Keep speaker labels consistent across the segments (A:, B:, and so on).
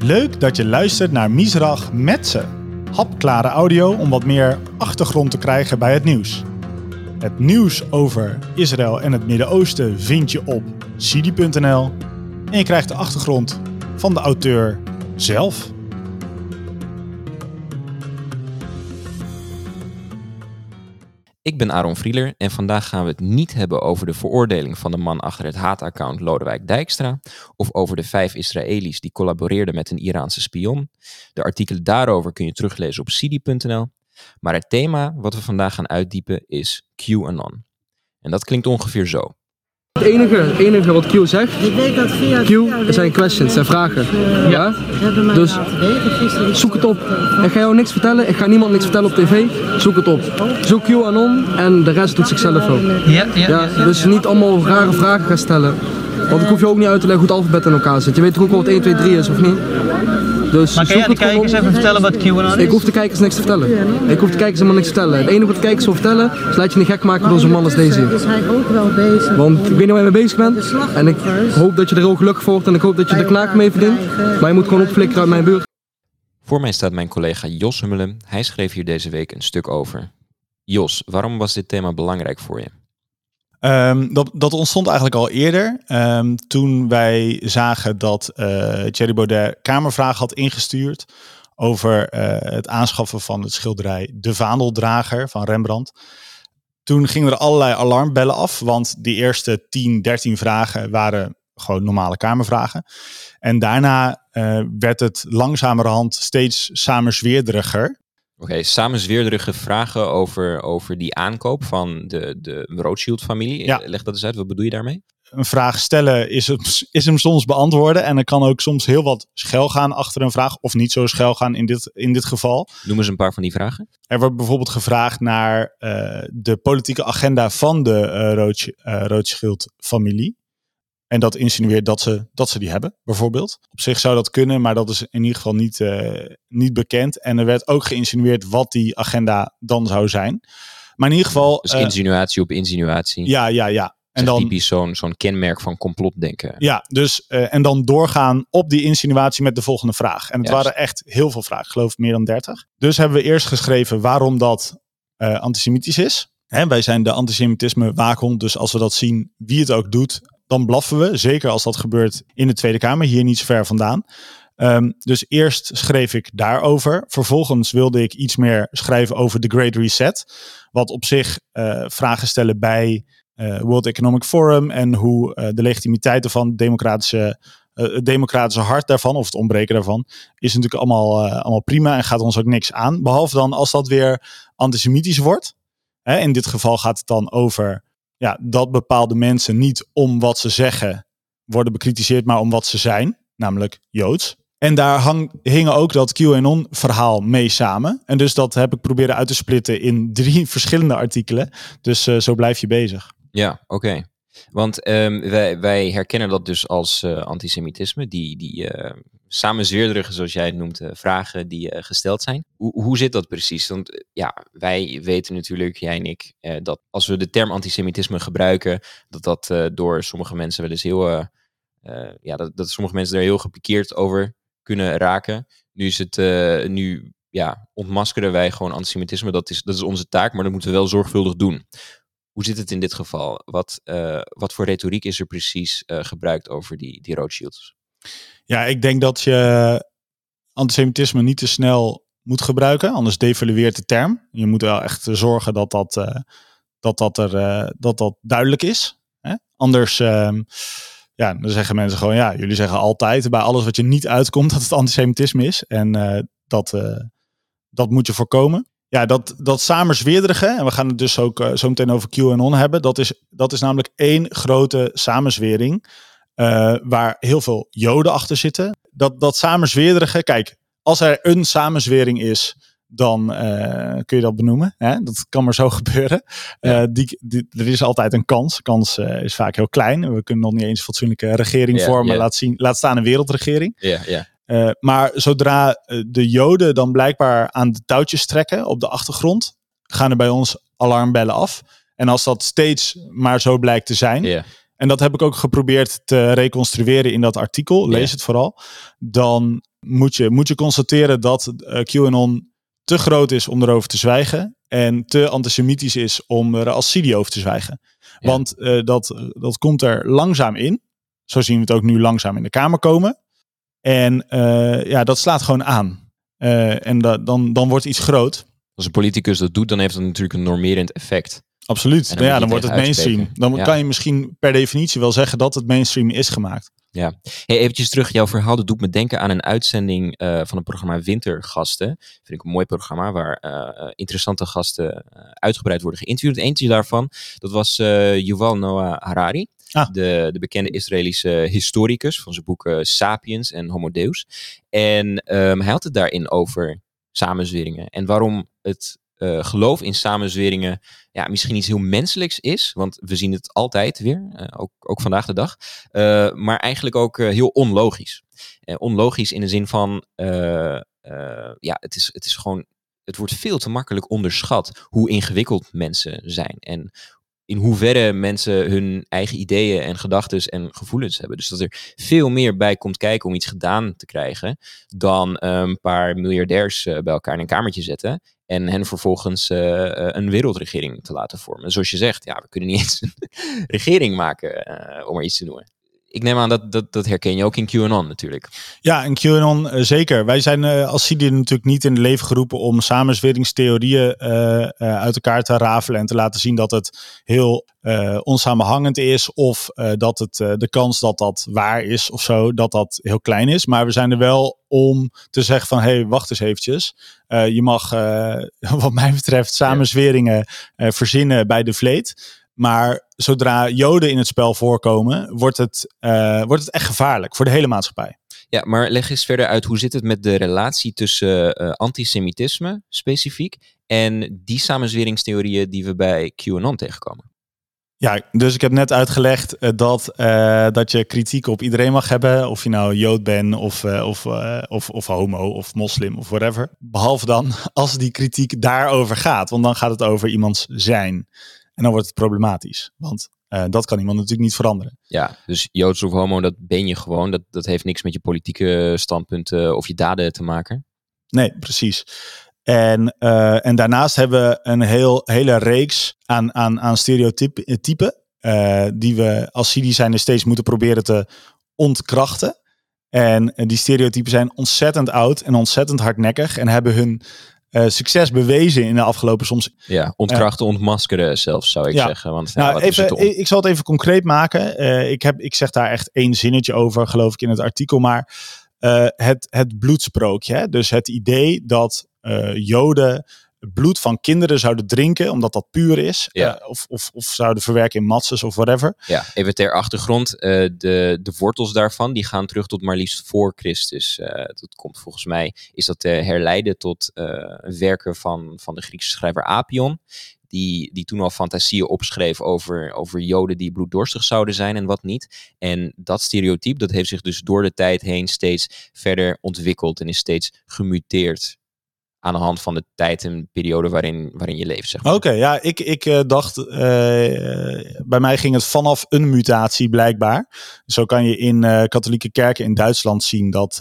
A: Leuk dat je luistert naar Misrach met ze. Hapklare audio om wat meer achtergrond te krijgen bij het nieuws. Het nieuws over Israël en het Midden-Oosten vind je op sidi.nl en je krijgt de achtergrond van de auteur zelf.
B: Ik ben Aaron Vrieler en vandaag gaan we het niet hebben over de veroordeling van de man achter het haataccount Lodewijk Dijkstra of over de vijf Israëli's die collaboreerden met een Iraanse spion. De artikelen daarover kun je teruglezen op sidi.nl. Maar het thema wat we vandaag gaan uitdiepen is QAnon. En dat klinkt ongeveer zo.
C: Het enige, het enige wat Q zegt,
D: Ik weet dat via
C: Q zijn questions, zijn vragen. Ja?
D: hebben mij
C: Dus
D: laten weten gisteren.
C: zoek het op. Ik ga jou niks vertellen, ik ga niemand niks vertellen op tv. Zoek het op. Zoek QAnon en de rest doet zichzelf wel.
E: Ja, ja,
C: Ja, dus niet allemaal rare vragen gaan stellen. Want ik hoef je ook niet uit te leggen hoe het alfabet in elkaar zit. Je weet toch ook wel wat 1, 2, 3 is, of niet? Dus
E: Maar kan jij de kijkers even vertellen wat QAnon
C: Ik
E: is?
C: hoef de kijkers niks te vertellen. Ik hoef de kijkers helemaal niks te vertellen. Het enige wat de kijkers wil vertellen, is laat je niet gek maken door zo'n man als deze hier.
D: Is hij ook wel bezig?
C: Want ik weet niet waar je mee bezig bent. En ik hoop dat je er ook gelukkig voor wordt en ik hoop dat je er knaken mee verdient. Maar je moet gewoon opflikkeren uit mijn buurt.
B: Voor mij staat mijn collega Jos Hummelen. Hij schreef hier deze week een stuk over. Jos, waarom was dit thema belangrijk voor je?
A: Ehm, dat, dat ontstond eigenlijk al eerder. ehm, toen wij zagen dat eh Thierry Baudet Kamervragen had ingestuurd over eh, het aanschaffen van het schilderij De Vaandeldrager van Rembrandt. Toen gingen er allerlei alarmbellen af, want die eerste 10, 13 vragen waren gewoon normale Kamervragen. En daarna eh, werd het langzamerhand steeds samenzweerderiger.
B: Oké, samenzweerderige vragen over, over die aankoop van de, de Rothschild-familie.
A: Ja.
B: Leg dat eens uit, wat bedoel je daarmee?
A: een vraag stellen is, het, is hem soms beantwoorden. En er kan ook soms heel wat schel gaan achter een vraag. Of niet zo schel gaan in dit, in dit geval.
B: Noem eens een paar van die vragen.
A: Er wordt bijvoorbeeld gevraagd naar eh, de politieke agenda van de eh, Rothschild-familie. En dat insinueert dat ze, dat ze die hebben, bijvoorbeeld. Op zich zou dat kunnen, maar dat is in ieder geval niet, eh, niet bekend. En er werd ook geïnsinueerd wat die agenda dan zou zijn. Maar in ieder geval...
B: Dus
A: eh,
B: insinuatie op insinuatie.
A: ja, ja, ja.
B: En
A: dan,
B: typisch zo'n zo'n kenmerk van complotdenken.
A: Ja, dus eh, en dan doorgaan op die insinuatie met de volgende vraag. En het
B: Juist.
A: waren echt heel veel vragen, ik geloof meer dan 30. Dus hebben we eerst geschreven waarom dat antisemitisch is. Hè, wij zijn de antisemitisme waakhond, dus als we dat zien, wie het ook doet, dan blaffen we. Zeker als dat gebeurt in de Tweede Kamer, hier niet zo ver vandaan. Ehm, dus eerst schreef ik daarover. Vervolgens wilde ik iets meer schrijven over de Great Reset. Wat op zich eh, vragen stellen bij eh, World Economic Forum en hoe eh, de legitimiteit ervan, democratische, het democratische hart daarvan, of het ontbreken daarvan, is natuurlijk allemaal, allemaal prima en gaat ons ook niks aan. Behalve dan als dat weer antisemitisch wordt. Hè, in dit geval gaat het dan over ja, dat bepaalde mensen niet om wat ze zeggen worden bekritiseerd, maar om wat ze zijn, namelijk Joods. En daar hang, hingen ook dat QAnon-verhaal mee samen. En dus dat heb ik proberen uit te splitten in drie verschillende artikelen. Dus eh, zo blijf je bezig.
B: Ja, oké. Want ehm, wij, wij herkennen dat dus als eh, antisemitisme, die, die samenzweerderige, zoals jij het noemt, eh, vragen die eh, gesteld zijn. Hoe, hoe zit dat precies? Want eh, ja, wij weten natuurlijk, jij en ik, dat als we de term antisemitisme gebruiken, dat dat door sommige mensen wel eens heel, ja, dat, dat sommige mensen er heel gepikeerd over kunnen raken. Nu is het, nu ja, ontmaskeren wij gewoon antisemitisme, dat is, dat is onze taak, maar dat moeten we wel zorgvuldig doen. Hoe zit het in dit geval? Wat, wat voor retoriek is er precies gebruikt over die, die Rothschilds?
A: Ja, ik denk dat je antisemitisme niet te snel moet gebruiken, anders devalueert de term. Je moet wel echt zorgen dat dat, eh, dat, dat, er, eh, dat, dat duidelijk is. Hè? Anders ehm, ja, dan zeggen mensen gewoon, ja, jullie zeggen altijd bij alles wat je niet uitkomt dat het antisemitisme is. En eh, dat, dat moet je voorkomen. Ja, dat, dat samenzweerderige, en we gaan het dus ook zo meteen over QAnon hebben, dat is, dat is namelijk één grote samenzwering eh, waar heel veel joden achter zitten. Dat, dat samenzweerderige, kijk, als er een samenzwering is, dan eh, kun je dat benoemen. Hè? Dat kan maar zo gebeuren.
B: Ja.
A: Eh, die, die, er is altijd een kans. De kans is vaak heel klein. We kunnen nog niet eens een fatsoenlijke regering
B: Ja,
A: vormen.
B: ja.
A: Laat, zien, laat staan een wereldregering.
B: Ja, ja.
A: Maar zodra de Joden dan blijkbaar aan de touwtjes trekken op de achtergrond, gaan er bij ons alarmbellen af. En als dat steeds maar zo blijkt te zijn. En dat heb ik ook geprobeerd te reconstrueren in dat artikel, lees het vooral, dan moet je, moet je constateren dat eh, QAnon te groot is om erover te zwijgen. En te antisemitisch is om er als CD over te zwijgen. Want eh, dat, dat komt er langzaam in. Zo zien we het ook nu langzaam in de Kamer komen. En eh, ja, dat slaat gewoon aan. En da- dan, dan wordt iets groot.
B: Als een politicus dat doet, dan heeft dat natuurlijk een normerend effect.
A: Absoluut.
B: Dan
A: ja, dan wordt het mainstream. Dan
B: Ja.
A: kan je misschien per definitie wel zeggen dat het mainstream is gemaakt.
B: Hey, eventjes terug, jouw verhaal dat doet me denken aan een uitzending eh, van het programma Wintergasten. Vind ik een mooi programma waar eh, eh, interessante gasten uitgebreid worden geïnterviewd. Eentje daarvan, dat was eh Yuval Noah Harari.
A: Ah.
B: De, de bekende Israëlische historicus van zijn boeken Sapiens en Homo Deus. En ehm, hij had het daarin over samenzweringen. En waarom het eh, geloof in samenzweringen ja, misschien iets heel menselijks is. Want we zien het altijd weer, eh, ook, ook vandaag de dag. Eh, maar eigenlijk ook heel onlogisch. Onlogisch in de zin van, ja, het is, het is gewoon, het wordt veel te makkelijk onderschat hoe ingewikkeld mensen zijn. En in hoeverre mensen hun eigen ideeën en gedachten en gevoelens hebben. Dus dat er veel meer bij komt kijken om iets gedaan te krijgen dan eh, een paar miljardairs eh, bij elkaar in een kamertje zetten en hen vervolgens eh, een wereldregering te laten vormen. Zoals je zegt, ja, we kunnen niet eens een regering maken, om er iets te noemen. Ik neem aan dat, dat dat herken je ook in QAnon natuurlijk.
A: Ja, en QAnon eh, zeker. Wij zijn eh, als CIDI natuurlijk niet in het leven geroepen om samenzweringstheorieën eh, uit elkaar te rafelen en te laten zien dat het heel onsamenhangend is of dat het, de kans dat dat waar is of zo, dat dat heel klein is. Maar we zijn er wel om te zeggen van, hé, hey, wacht eens eventjes. Je mag, wat mij betreft, samenzweringen verzinnen bij de vleet. Maar zodra joden in het spel voorkomen, wordt het, eh, wordt het echt gevaarlijk voor de hele maatschappij.
B: Ja, maar leg eens verder uit, hoe zit het met de relatie tussen eh, antisemitisme specifiek en die samenzweringstheorieën die we bij QAnon tegenkomen?
A: Ja, dus ik heb net uitgelegd eh, dat, dat je kritiek op iedereen mag hebben. Of je nou jood bent of, of, of, of homo of moslim of whatever. Behalve dan als die kritiek daarover gaat. Want dan gaat het over iemands zijn. En dan wordt het problematisch. Want eh, dat kan iemand natuurlijk niet veranderen.
B: Ja, dus joods of homo, dat ben je gewoon. Dat, dat heeft niks met je politieke standpunten of je daden te maken.
A: Nee, precies. En, eh, en daarnaast hebben we een heel, hele reeks aan, aan, aan stereotypen. eh, die we als CIDI zijn steeds moeten proberen te ontkrachten. En die stereotypen zijn ontzettend oud en ontzettend hardnekkig. En hebben hun eh, succes bewezen in de afgelopen soms.
B: Ja, ontkrachten, ontmaskeren zelfs, zou ik
A: Ja.
B: zeggen. Want
A: Nou,
B: is
A: even, ik ik zal het even concreet maken. Eh, ik, heb, ik zeg daar echt één zinnetje over, geloof ik, in het artikel. Maar eh, het, het bloedsprookje. Hè? Dus het idee dat eh, Bloed van kinderen zouden drinken, omdat dat puur is.
B: Ja.
A: eh, of, of, of zouden verwerken in matzes of whatever.
B: Ja, even ter achtergrond. eh, de, de wortels daarvan die gaan terug tot maar liefst voor Christus. Eh, dat komt volgens mij, is dat te herleiden tot werken van, van de Griekse schrijver Apion. Die, die toen al fantasieën opschreef over, over joden die bloeddorstig zouden zijn en wat niet. En dat stereotype dat heeft zich dus door de tijd heen steeds verder ontwikkeld en is steeds gemuteerd. Aan de hand van de tijd en periode waarin, waarin je leeft. Zeg maar.
A: Oké, ja, ik, ik eh, dacht, eh, bij mij ging het vanaf een mutatie blijkbaar. Zo kan je in eh, katholieke kerken in Duitsland zien dat,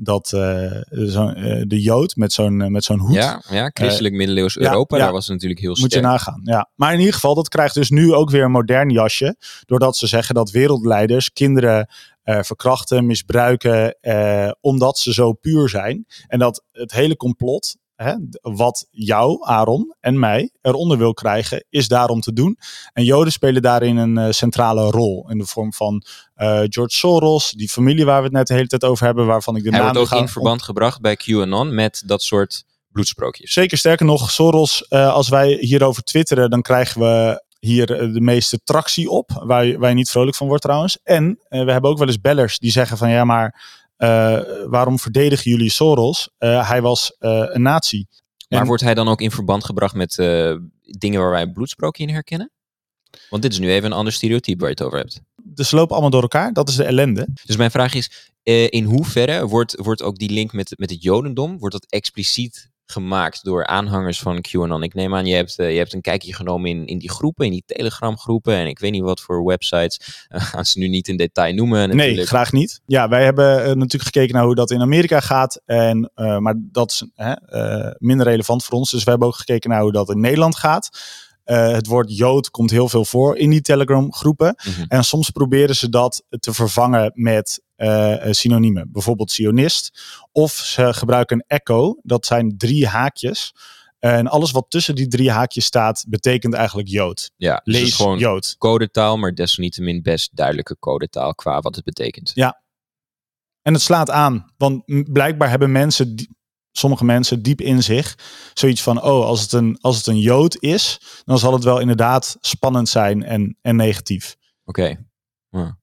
A: dat eh, zo, eh, de Jood met zo'n eh, met zo'n hoed,
B: Ja, ja, christelijk middeleeuws Europa,
A: ja.
B: daar was het natuurlijk heel
A: Moet je
B: sterk.
A: nagaan, ja. Maar in ieder geval, dat krijgt dus nu ook weer een modern jasje. Doordat ze zeggen dat wereldleiders kinderen verkrachten, misbruiken, omdat ze zo puur zijn. En dat het hele complot, hè, wat jou, Aaron en mij eronder wil krijgen, is daarom te doen. En Joden spelen daarin een eh, centrale rol. In de vorm van eh, George Soros, die familie waar we het net de hele tijd over hebben, waarvan ik de
B: Hij
A: naam
B: wordt ook in verband gebracht bij QAnon met dat soort bloedsprookjes.
A: Zeker sterker nog, Soros, eh, als wij hierover twitteren, dan krijgen we hier de meeste tractie op. Waar je, waar je niet vrolijk van wordt trouwens. En we hebben ook wel eens bellers die zeggen van ja, maar waarom verdedigen jullie Soros? Eh, hij was eh, een nazi.
B: Maar
A: En-
B: wordt hij dan ook in verband gebracht met eh, dingen waar wij een bloedsprookje in herkennen? Want dit is nu even een ander stereotype waar je het over hebt.
A: Dus ze lopen allemaal door elkaar. Dat is de ellende.
B: Dus mijn vraag is, eh, in hoeverre wordt, wordt ook die link met, met het jodendom, wordt dat expliciet gemaakt door aanhangers van QAnon. Ik neem aan, je hebt, eh, je hebt een kijkje genomen in, in die groepen, in die Telegram groepen. En ik weet niet wat voor websites. eh, gaan ze nu niet in detail noemen.
A: Nee, graag niet. Ja, wij hebben eh, natuurlijk gekeken naar hoe dat in Amerika gaat. En, maar dat is minder relevant voor ons. Dus we hebben ook gekeken naar hoe dat in Nederland gaat. Het woord Jood komt heel veel voor in die Telegram groepen.
B: Mhm.
A: En soms proberen ze dat te vervangen met synoniemen. Bijvoorbeeld sionist. Of ze gebruiken een echo. Dat zijn drie haakjes. En alles wat tussen die drie haakjes staat, betekent eigenlijk Jood.
B: Ja, dus het
A: Lees
B: is gewoon
A: Jood.
B: codetaal, maar desalniettemin best duidelijke codetaal qua wat het betekent.
A: En het slaat aan. Want blijkbaar hebben mensen, die- sommige mensen diep in zich, zoiets van: oh, als het een, als het een Jood is, dan zal het wel inderdaad spannend zijn en, en negatief.
B: Oké. Ja.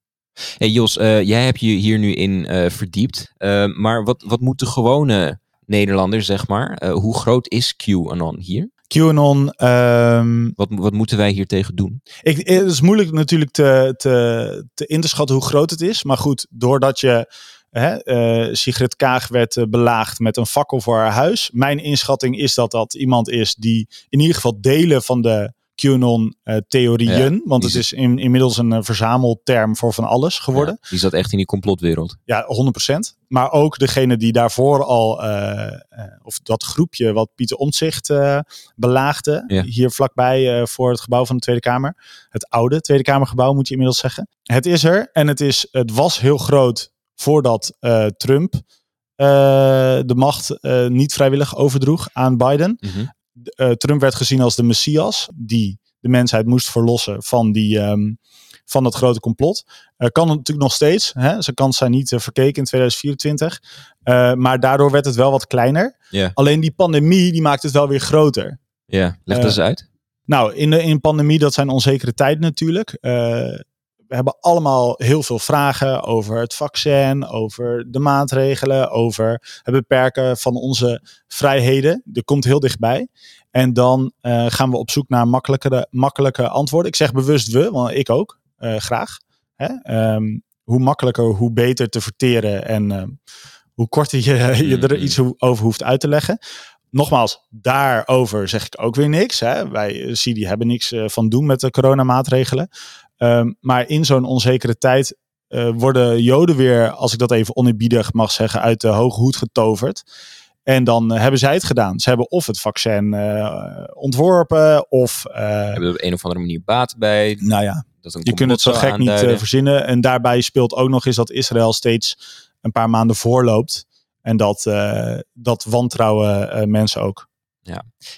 B: Hey Jos, eh, jij hebt je hier nu in eh, verdiept. Eh, maar wat, wat moet de gewone Nederlander, zeg maar? hoe groot is QAnon hier?
A: QAnon, ehm,
B: Wat, wat moeten wij hier tegen doen?
A: ik, het is moeilijk natuurlijk te, te, te in te schatten hoe groot het is. Maar goed, doordat je. Hè, Sigrid Kaag werd belaagd met een fakkel voor haar huis. Mijn inschatting is dat dat iemand is die in ieder geval delen van de QAnon-theorieën.
B: Ja,
A: want het is in, inmiddels een eh, verzamelterm voor van alles geworden.
B: Ja, die zat echt in die complotwereld.
A: Ja, 100%. Maar ook degene die daarvoor al, eh, eh, of dat groepje wat Pieter Omtzigt eh, belaagde,
B: Ja.
A: hier vlakbij eh, voor het gebouw van de Tweede Kamer. Het oude Tweede Kamergebouw moet je inmiddels zeggen. Het is er en het, is, het was heel groot voordat eh, Trump eh, de macht eh, niet vrijwillig overdroeg aan Biden.
B: Mhm.
A: Eh, Trump werd gezien als de messias die de mensheid moest verlossen van, die, ehm, van dat grote complot. Eh, kan het natuurlijk nog steeds. Hè? Zijn kans zijn niet eh, verkeken in 2024. Eh, maar daardoor werd het wel wat kleiner. Alleen die pandemie die maakt het wel weer groter.
B: Ja, leg dat eens uit.
A: Nou, in de in pandemie, dat zijn onzekere tijden natuurlijk. Eh, we hebben allemaal heel veel vragen over het vaccin, over de maatregelen, over het beperken van onze vrijheden. Er komt heel dichtbij. En dan eh, gaan we op zoek naar makkelijkere, makkelijke antwoorden. Ik zeg bewust we, want ik ook eh, graag. Hè? Ehm, hoe makkelijker, hoe beter te verteren en ehm, hoe korter je, je er
B: Mhm.
A: iets over hoeft uit te leggen. Nogmaals, daarover zeg ik ook weer niks. Hè. Wij, eh, CIDI, hebben niks eh, van doen met de coronamaatregelen. Ehm, maar in zo'n onzekere tijd eh, worden Joden weer, als ik dat even oneerbiedig mag zeggen, uit de hoge hoed getoverd. En dan eh, hebben zij het gedaan. Ze hebben of het vaccin eh, ontworpen, of
B: Hebben we op een of andere manier baat bij?
A: nou ja,
B: Dat
A: je kunt het zo gek niet verzinnen. En daarbij speelt ook nog eens dat Israël steeds een paar maanden voorloopt. En dat, dat wantrouwen mensen ook.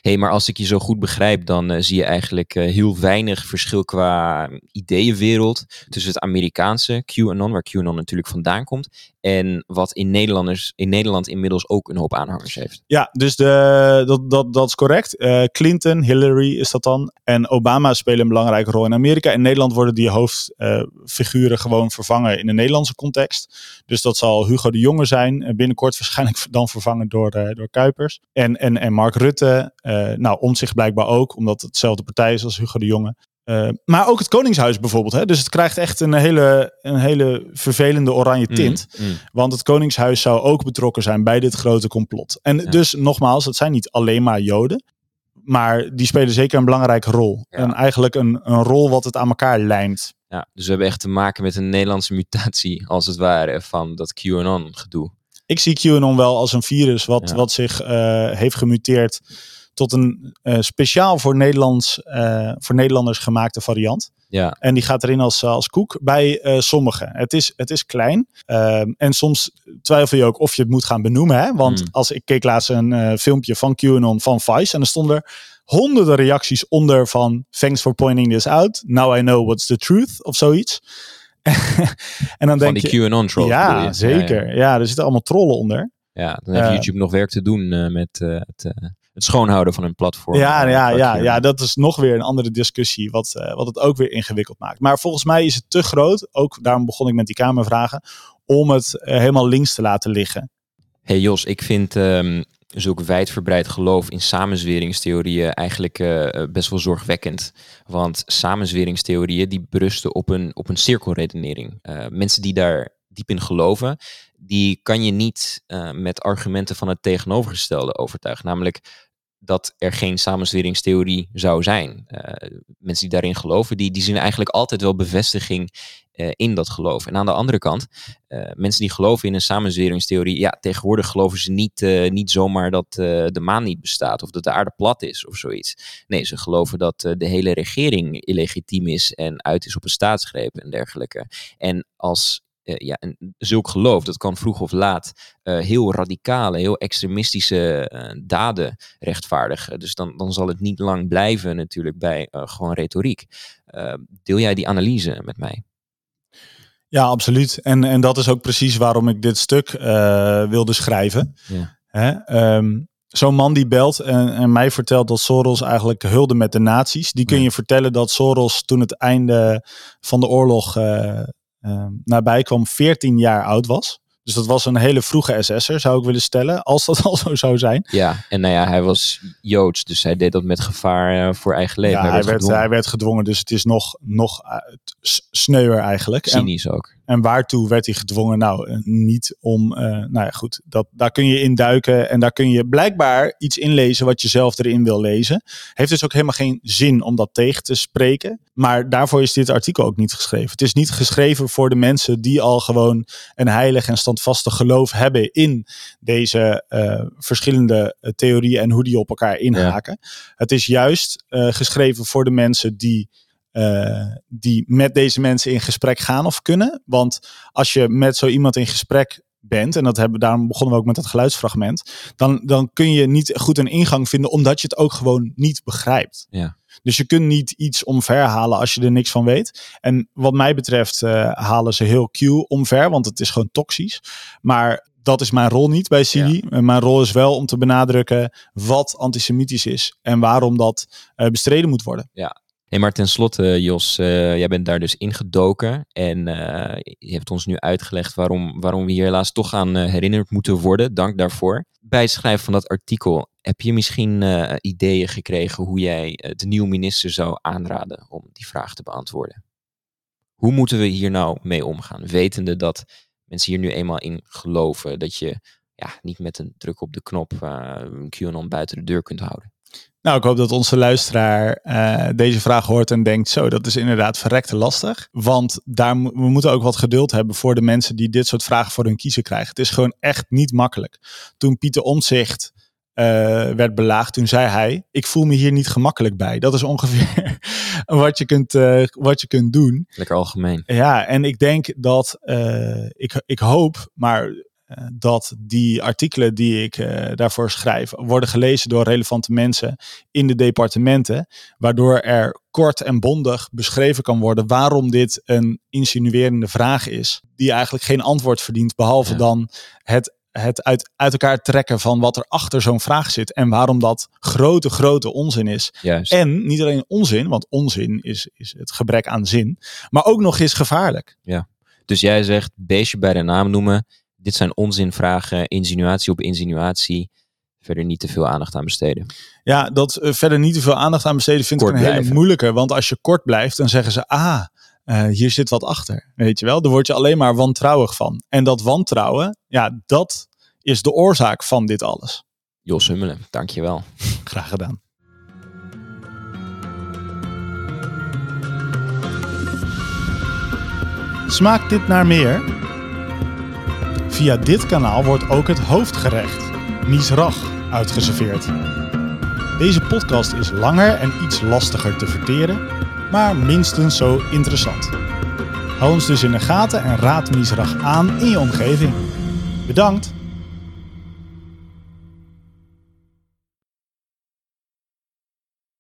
B: Hey, maar als ik je zo goed begrijp, dan eh, zie je eigenlijk eh, heel weinig verschil qua ideeënwereld tussen het Amerikaanse QAnon, waar QAnon natuurlijk vandaan komt, en wat in, Nederlanders, in Nederland inmiddels ook een hoop aanhangers heeft.
A: Ja, dus de, dat, dat, dat is correct. Eh, Clinton, Hillary is dat dan. En Obama spelen een belangrijke rol in Amerika. In Nederland worden die hoofdfiguren gewoon vervangen in de Nederlandse context. Dus dat zal Hugo de Jonge zijn. binnenkort waarschijnlijk dan vervangen door, door Kuipers. En, en, en Mark Rutte. Eh nou, om zich blijkbaar ook, omdat het dezelfde partij is als Hugo de Jonge. Eh, maar ook het Koningshuis bijvoorbeeld. Hè? Dus het krijgt echt een hele, een hele vervelende oranje tint.
B: Mm, mm.
A: Want het Koningshuis zou ook betrokken zijn bij dit grote complot. En
B: Ja.
A: dus nogmaals, het zijn niet alleen maar Joden. Maar die spelen zeker een belangrijke rol.
B: Ja.
A: En eigenlijk een, een rol wat het aan elkaar lijmt.
B: Ja, dus we hebben echt te maken met een Nederlandse mutatie, als het ware, van dat QAnon-gedoe.
A: Ik zie QAnon wel als een virus wat,
B: Ja.
A: wat zich eh, heeft gemuteerd tot een eh, speciaal voor, Nederlands, eh, voor Nederlanders gemaakte variant.
B: Ja,
A: En die gaat erin als, als koek bij eh, sommigen. Het is, het is klein. Ehm, en soms twijfel je ook of je het moet gaan benoemen. Hè? Want
B: Mm.
A: als ik keek laatst een filmpje van QAnon van Vice. En er stonden honderden reacties onder van... Thanks for pointing this out. Now I know what's the truth. Of zoiets. en dan
B: van
A: denk
B: die
A: je...
B: QAnon-trolls. bedoel
A: Ja, zeker. Ja, er zitten allemaal trollen onder.
B: Ja, dan heeft YouTube nog werk te doen met het, het schoonhouden van hun platform.
A: Ja, ja, ja, ja, dat is nog weer een andere discussie, wat, eh, wat het ook weer ingewikkeld maakt. Maar volgens mij is het te groot, ook daarom begon ik met die Kamervragen, om het eh, helemaal links te laten liggen.
B: Hey Jos, ik vind ehm zulk wijdverbreid geloof in samenzweringstheorieën eigenlijk eh, best wel zorgwekkend. Want samenzweringstheorieën die berusten op een, op een cirkelredenering. Mensen die daar diep in geloven, die kan je niet met argumenten van het tegenovergestelde overtuigen. Namelijk dat er geen samenzweringstheorie zou zijn. Eh, mensen die daarin geloven, die, die zien eigenlijk altijd wel bevestiging eh, in dat geloof. En aan de andere kant, eh, mensen die geloven in een samenzweringstheorie, ja, tegenwoordig geloven ze niet, niet zomaar dat de maan niet bestaat of dat de aarde plat is of zoiets. Nee, ze geloven dat de hele regering illegitiem is en uit is op een staatsgreep en dergelijke. En als ja, een, zulk geloof, dat kan vroeg of laat eh, heel radicale, heel extremistische eh, daden rechtvaardigen. Dus dan, dan zal het niet lang blijven natuurlijk bij eh, gewoon retoriek. Eh, deel jij die analyse met mij?
A: Ja, absoluut. En, en dat is ook precies waarom ik dit stuk eh, wilde schrijven.
B: Ja.
A: Ehm, Zo'n man die belt en, en mij vertelt dat Soros eigenlijk hulde met de nazi's. Die kun
B: Ja.
A: je vertellen dat Soros toen het einde van de oorlog eh, eh, nabij kwam 14 jaar oud was. Dus dat was een hele vroege SS'er, zou ik willen stellen. Als dat al zo zou zijn.
B: Ja, en nou ja, hij was Joods, dus hij deed dat met gevaar eh, voor eigen leven.
A: Ja, hij, werd,
B: gedwongen.
A: hij werd gedwongen, dus het is nog, nog eh, sneuwer eigenlijk. En,
B: cynisch ook.
A: En waartoe werd hij gedwongen? Nou, eh, niet om, eh, nou ja, goed, dat, daar kun je in duiken en daar kun je blijkbaar iets inlezen wat je zelf erin wil lezen. Heeft dus ook helemaal geen zin om dat tegen te spreken. Maar daarvoor is dit artikel ook niet geschreven. Het is niet geschreven voor de mensen die al gewoon een heilig en standvastig geloof hebben in deze eh, verschillende theorieën en hoe die op elkaar inhaken. Het is juist geschreven voor de mensen die eh, die met deze mensen in gesprek gaan of kunnen. Want als je met zo iemand in gesprek bent, en dat hebben, daarom begonnen we ook met dat geluidsfragment, dan, dan kun je niet goed een ingang vinden, omdat je het ook gewoon niet begrijpt.
B: Ja.
A: Dus je kunt niet iets omverhalen als je er niks van weet. En wat mij betreft eh, halen ze heel Q omver, want het is gewoon toxisch. Maar dat is mijn rol niet bij Sidi. En Mijn rol is wel om te benadrukken wat antisemitisch is en waarom dat eh, bestreden moet worden.
B: Hey, maar tenslotte, Jos, eh, jij bent daar dus ingedoken en eh, je hebt ons nu uitgelegd waarom, waarom we hier helaas toch aan eh, herinnerd moeten worden. Dank daarvoor. Bij het schrijven van dat artikel, heb je misschien eh, ideeën gekregen hoe jij eh, de nieuwe minister zou aanraden om die vraag te beantwoorden? Hoe moeten we hier nou mee omgaan, wetende dat mensen hier nu eenmaal in geloven dat je ja, niet met een druk op de knop eh, een QAnon buiten de deur kunt houden?
A: Nou, ik hoop dat onze luisteraar eh, deze vraag hoort en denkt: zo, dat is inderdaad verrekte lastig. Want daar, we moeten ook wat geduld hebben voor de mensen die dit soort vragen voor hun kiezen krijgen. Het is gewoon echt niet makkelijk. Toen Pieter Omtzigt eh, werd belaagd, toen zei hij: Ik voel me hier niet gemakkelijk bij. Dat is ongeveer wat je kunt, eh, wat je kunt doen.
B: Lekker algemeen.
A: Ja, en ik denk dat ik, ik hoop, maar dat die artikelen die ik eh, daarvoor schrijf worden gelezen door relevante mensen in de departementen, waardoor er kort en bondig beschreven kan worden waarom dit een insinuerende vraag is, die eigenlijk geen antwoord verdient, behalve
B: Ja.
A: dan het, het uit, uit elkaar trekken van wat er achter zo'n vraag zit en waarom dat grote, grote onzin is.
B: Juist.
A: En niet alleen onzin, want onzin is, is het gebrek aan zin, maar ook nog eens gevaarlijk.
B: Dus jij zegt beestje bij de naam noemen. Dit zijn onzinvragen, insinuatie op insinuatie. Verder niet te veel aandacht aan besteden.
A: Ja, dat eh, verder niet te veel aandacht aan besteden vind ik een hele
B: blijven.
A: moeilijke. Want als je kort blijft, dan zeggen ze, ah, eh, hier zit wat achter. Weet je wel, daar word je alleen maar wantrouwig van. En dat wantrouwen, ja, dat is de oorzaak van dit alles.
B: Jos Hummelen, dankjewel.
A: Graag gedaan. Smaakt dit naar meer? Via dit kanaal wordt ook het hoofdgerecht, misrach, uitgeserveerd. Deze podcast is langer en iets lastiger te verteren, maar minstens zo interessant. Hou ons dus in de gaten en raad misrach aan in je omgeving. Bedankt!